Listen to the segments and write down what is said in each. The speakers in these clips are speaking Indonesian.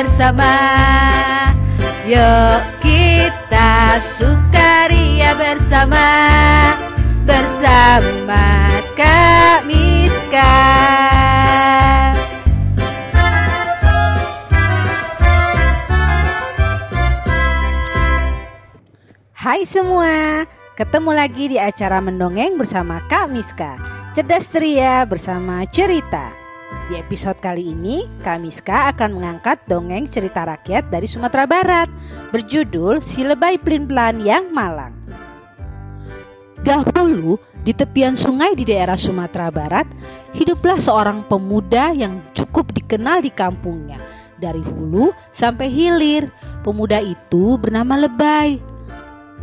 bersama. Yuk kita sukaria bersama. Bersama Kak Miska Hai semua, ketemu lagi di acara Mendongeng bersama Kak Miska Cerdas ceria bersama cerita Di episode kali ini, Kak Miska akan mengangkat dongeng cerita rakyat dari Sumatera Barat Berjudul Si Lebay Plin Plan Yang Malang Dahulu, di tepian sungai di daerah Sumatera Barat, hiduplah seorang pemuda yang cukup dikenal di kampungnya dari hulu sampai hilir. Pemuda itu bernama Lebay.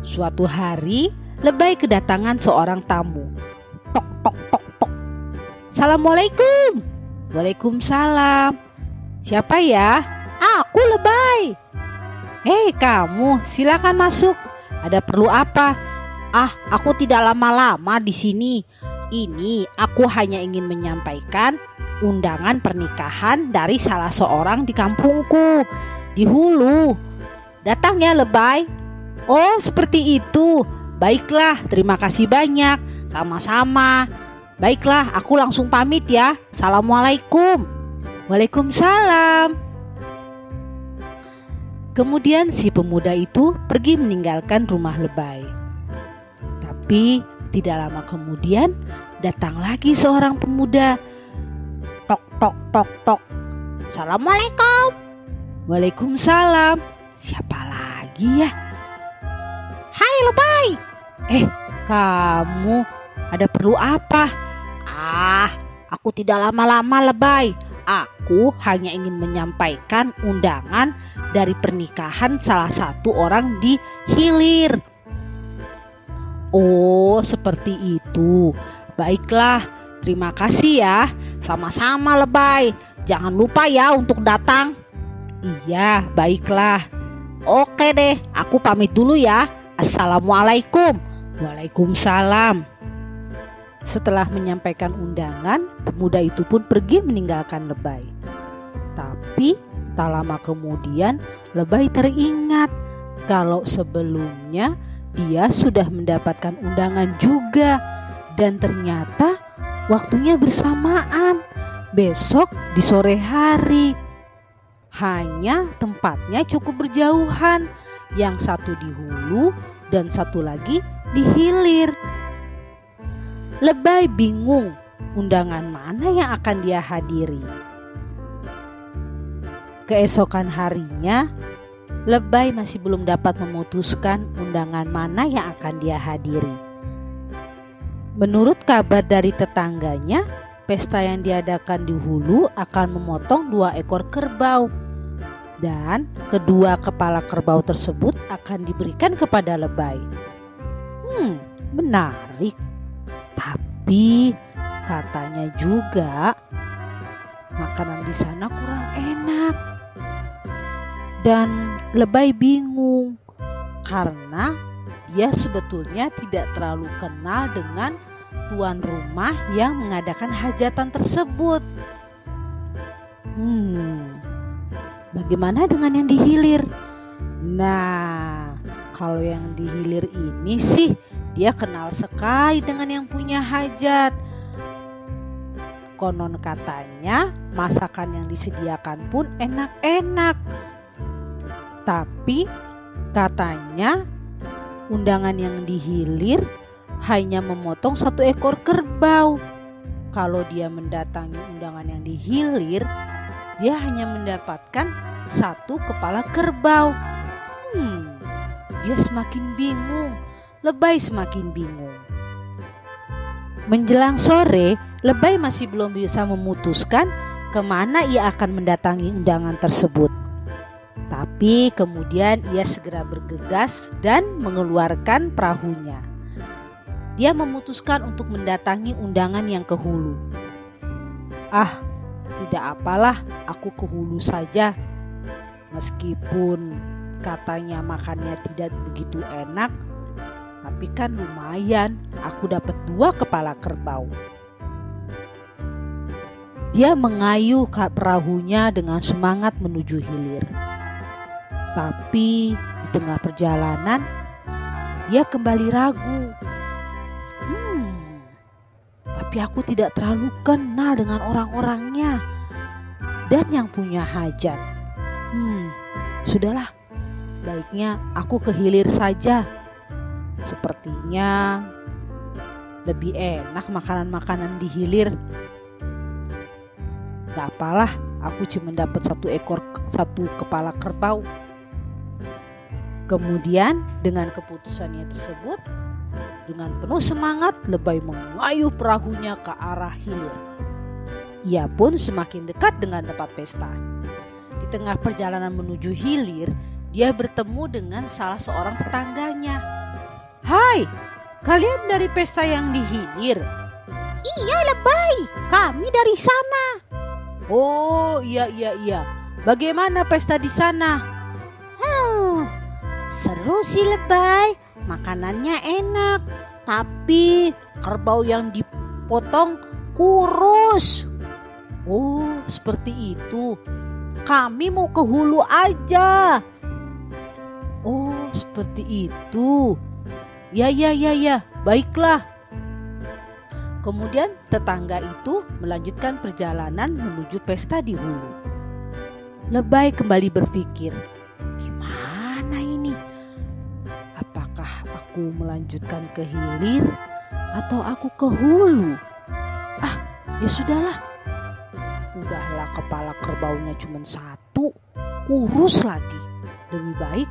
Suatu hari, Lebay kedatangan seorang tamu. Tok tok tok tok. Assalamualaikum. Waalaikumsalam. Siapa ya? Aku Lebay. Hei kamu, silakan masuk. Ada perlu apa? Ah, aku tidak lama-lama di sini. Ini aku hanya ingin menyampaikan undangan pernikahan dari salah seorang di kampungku di Hulu. Datang ya Lebay. Oh, seperti itu. Baiklah, terima kasih banyak. Sama-sama. Baiklah, aku langsung pamit ya. Assalamualaikum. Waalaikumsalam. Kemudian si pemuda itu pergi meninggalkan rumah Lebay. Tapi tidak lama kemudian datang lagi seorang pemuda. Tok tok tok tok. Assalamualaikum. Waalaikumsalam. Siapa lagi ya? Hai Lebay. Eh, kamu ada perlu apa? Ah, aku tidak lama-lama Lebay. Aku hanya ingin menyampaikan undangan dari pernikahan salah satu orang di Hilir. Oh, seperti itu. Baiklah, terima kasih ya. Sama-sama Lebay. Jangan lupa ya untuk datang. Iya, baiklah. Oke deh, aku pamit dulu ya. Assalamualaikum. Waalaikumsalam. Setelah menyampaikan undangan, pemuda itu pun pergi meninggalkan Lebay. Tapi tak lama kemudian Lebay teringat kalau sebelumnya dia sudah mendapatkan undangan juga dan ternyata waktunya bersamaan besok di sore hari. Hanya tempatnya cukup berjauhan, yang satu di hulu dan satu lagi di hilir. Lebay bingung undangan mana yang akan dia hadiri. Keesokan harinya, Lebay masih belum dapat memutuskan undangan mana yang akan dia hadiri. Menurut kabar dari tetangganya, pesta yang diadakan di hulu akan memotong dua ekor kerbau. Dan kedua kepala kerbau tersebut akan diberikan kepada lebay. Hmm, menarik. Tapi katanya juga makanan di sana kurang enak. Dan lebay bingung karena dia sebetulnya tidak terlalu kenal dengan tuan rumah yang mengadakan hajatan tersebut. Hmm, bagaimana dengan yang dihilir? Nah, kalau yang dihilir ini sih dia kenal sekali dengan yang punya hajat. Konon katanya masakan yang disediakan pun enak-enak. Tapi katanya undangan yang dihilir hanya memotong satu ekor kerbau. Kalau dia mendatangi undangan yang dihilir, dia hanya mendapatkan satu kepala kerbau. Hmm, dia semakin bingung, lebay semakin bingung. Menjelang sore, lebay masih belum bisa memutuskan ke mana ia akan mendatangi undangan tersebut. Tapi kemudian ia segera bergegas dan mengeluarkan perahunya. Dia memutuskan untuk mendatangi undangan yang ke hulu. Ah, tidak apalah, aku ke hulu saja. Meskipun katanya makannya tidak begitu enak, tapi kan lumayan aku dapat dua kepala kerbau. Dia mengayuh perahunya dengan semangat menuju hilir. Tapi di tengah perjalanan, dia kembali ragu. Hmm, tapi aku tidak terlalu kenal dengan orang-orangnya dan yang punya hajat. Hmm, sudahlah, baiknya aku ke hilir saja. Sepertinya lebih enak makanan-makanan di hilir Gak apalah, aku cuma dapat satu ekor satu kepala kerbau. Kemudian dengan keputusannya tersebut, dengan penuh semangat lebay mengayuh perahunya ke arah hilir. Ia pun semakin dekat dengan tempat pesta. Di tengah perjalanan menuju hilir, dia bertemu dengan salah seorang tetangganya. Hai, kalian dari pesta yang di hilir? Iya lebay, kami dari sana. Oh iya iya iya. Bagaimana pesta di sana? Hmm, seru sih lebay. Makanannya enak. Tapi kerbau yang dipotong kurus. Oh seperti itu. Kami mau ke hulu aja. Seperti itu. Ya ya ya ya. Baiklah. Kemudian tetangga itu melanjutkan perjalanan menuju pesta di hulu. Lebay kembali berpikir, gimana ini? Apakah aku melanjutkan ke hilir atau aku ke hulu? Ah, ya sudahlah. Udahlah kepala kerbaunya cuma satu, kurus lagi. Lebih baik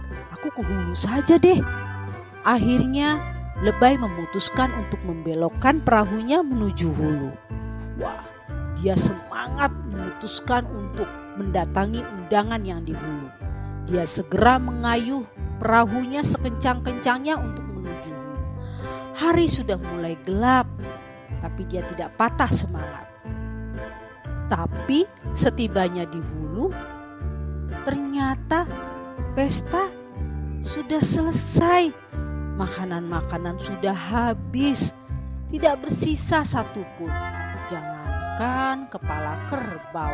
ke hulu saja deh. Akhirnya Lebay memutuskan untuk membelokkan perahunya menuju hulu. Wah, dia semangat memutuskan untuk mendatangi undangan yang di hulu. Dia segera mengayuh perahunya sekencang-kencangnya untuk menuju hulu. Hari sudah mulai gelap, tapi dia tidak patah semangat. Tapi setibanya di hulu, ternyata pesta sudah selesai Makanan-makanan sudah habis, tidak bersisa satupun. Jangankan kepala kerbau,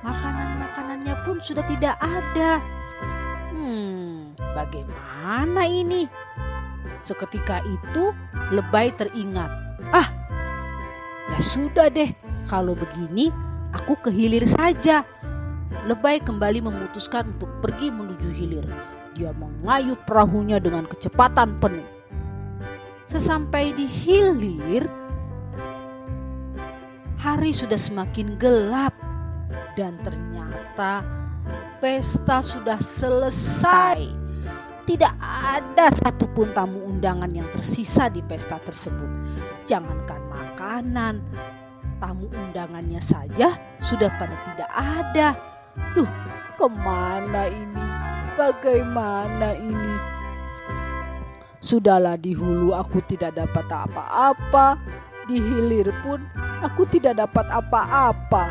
makanan-makanannya pun sudah tidak ada. Hmm, bagaimana ini? Seketika itu, lebay teringat. Ah, ya sudah deh, kalau begini aku ke hilir saja. Lebay kembali memutuskan untuk pergi menuju hilir dia mengayuh perahunya dengan kecepatan penuh. Sesampai di hilir, hari sudah semakin gelap dan ternyata pesta sudah selesai. Tidak ada satupun tamu undangan yang tersisa di pesta tersebut. Jangankan makanan, tamu undangannya saja sudah pada tidak ada. Duh, ke mana ini? Bagaimana ini? Sudahlah di hulu aku tidak dapat apa-apa, di hilir pun aku tidak dapat apa-apa.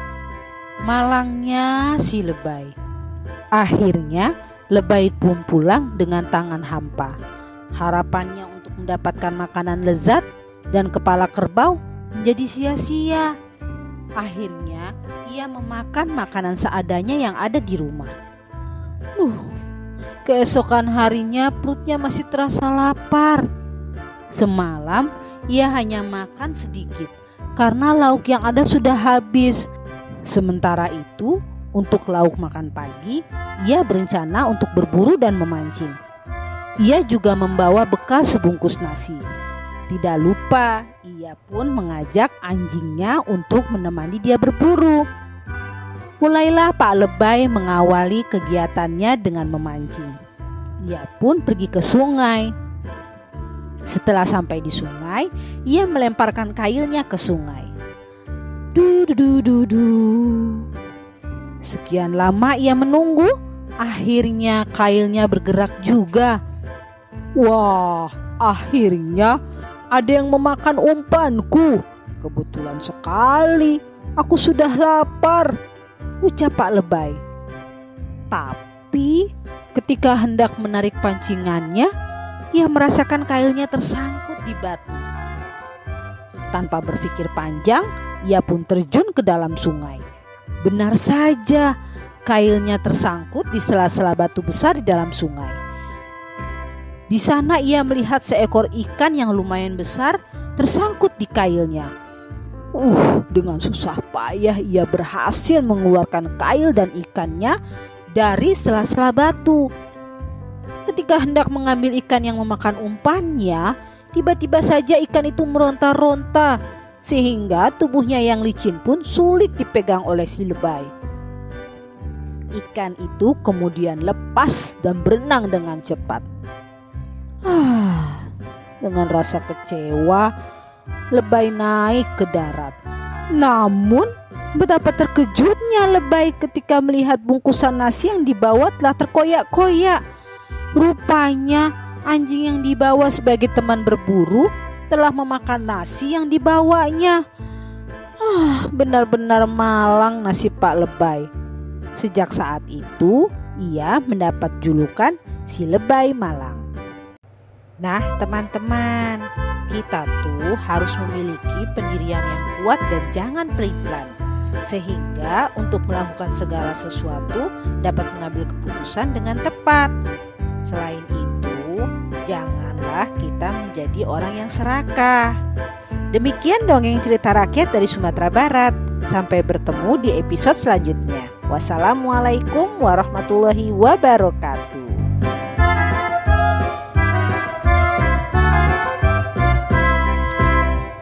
Malangnya si lebay. Akhirnya lebay pun pulang dengan tangan hampa. Harapannya untuk mendapatkan makanan lezat dan kepala kerbau menjadi sia-sia. Akhirnya ia memakan makanan seadanya yang ada di rumah. Uh, Keesokan harinya perutnya masih terasa lapar. Semalam ia hanya makan sedikit karena lauk yang ada sudah habis. Sementara itu, untuk lauk makan pagi, ia berencana untuk berburu dan memancing. Ia juga membawa bekal sebungkus nasi. Tidak lupa, ia pun mengajak anjingnya untuk menemani dia berburu. Mulailah Pak Lebay mengawali kegiatannya dengan memancing. Ia pun pergi ke sungai. Setelah sampai di sungai, ia melemparkan kailnya ke sungai. Du du du du du. Sekian lama ia menunggu, akhirnya kailnya bergerak juga. Wah, akhirnya ada yang memakan umpanku. Kebetulan sekali, aku sudah lapar ucap Pak Lebay. Tapi ketika hendak menarik pancingannya, ia merasakan kailnya tersangkut di batu. Tanpa berpikir panjang, Ia pun terjun ke dalam sungai. Benar saja, kailnya tersangkut di sela-sela batu besar di dalam sungai. Di sana ia melihat seekor ikan yang lumayan besar tersangkut di kailnya. Uh, dengan susah payah ia berhasil mengeluarkan kail dan ikannya dari sela-sela batu. Ketika hendak mengambil ikan yang memakan umpannya, tiba-tiba saja ikan itu meronta-ronta sehingga tubuhnya yang licin pun sulit dipegang oleh si lebay. Ikan itu kemudian lepas dan berenang dengan cepat. Ah, dengan rasa kecewa, lebay naik ke darat. Namun, betapa terkejutnya lebay ketika melihat bungkusan nasi yang dibawa telah terkoyak-koyak. Rupanya, anjing yang dibawa sebagai teman berburu telah memakan nasi yang dibawanya. Ah, benar-benar malang nasib Pak Lebay. Sejak saat itu, ia mendapat julukan si Lebay Malang. Nah, teman-teman, kita tuh harus memiliki pendirian yang kuat dan jangan pelan sehingga untuk melakukan segala sesuatu dapat mengambil keputusan dengan tepat. Selain itu, janganlah kita menjadi orang yang serakah. Demikian dongeng cerita rakyat dari Sumatera Barat. Sampai bertemu di episode selanjutnya. Wassalamualaikum warahmatullahi wabarakatuh.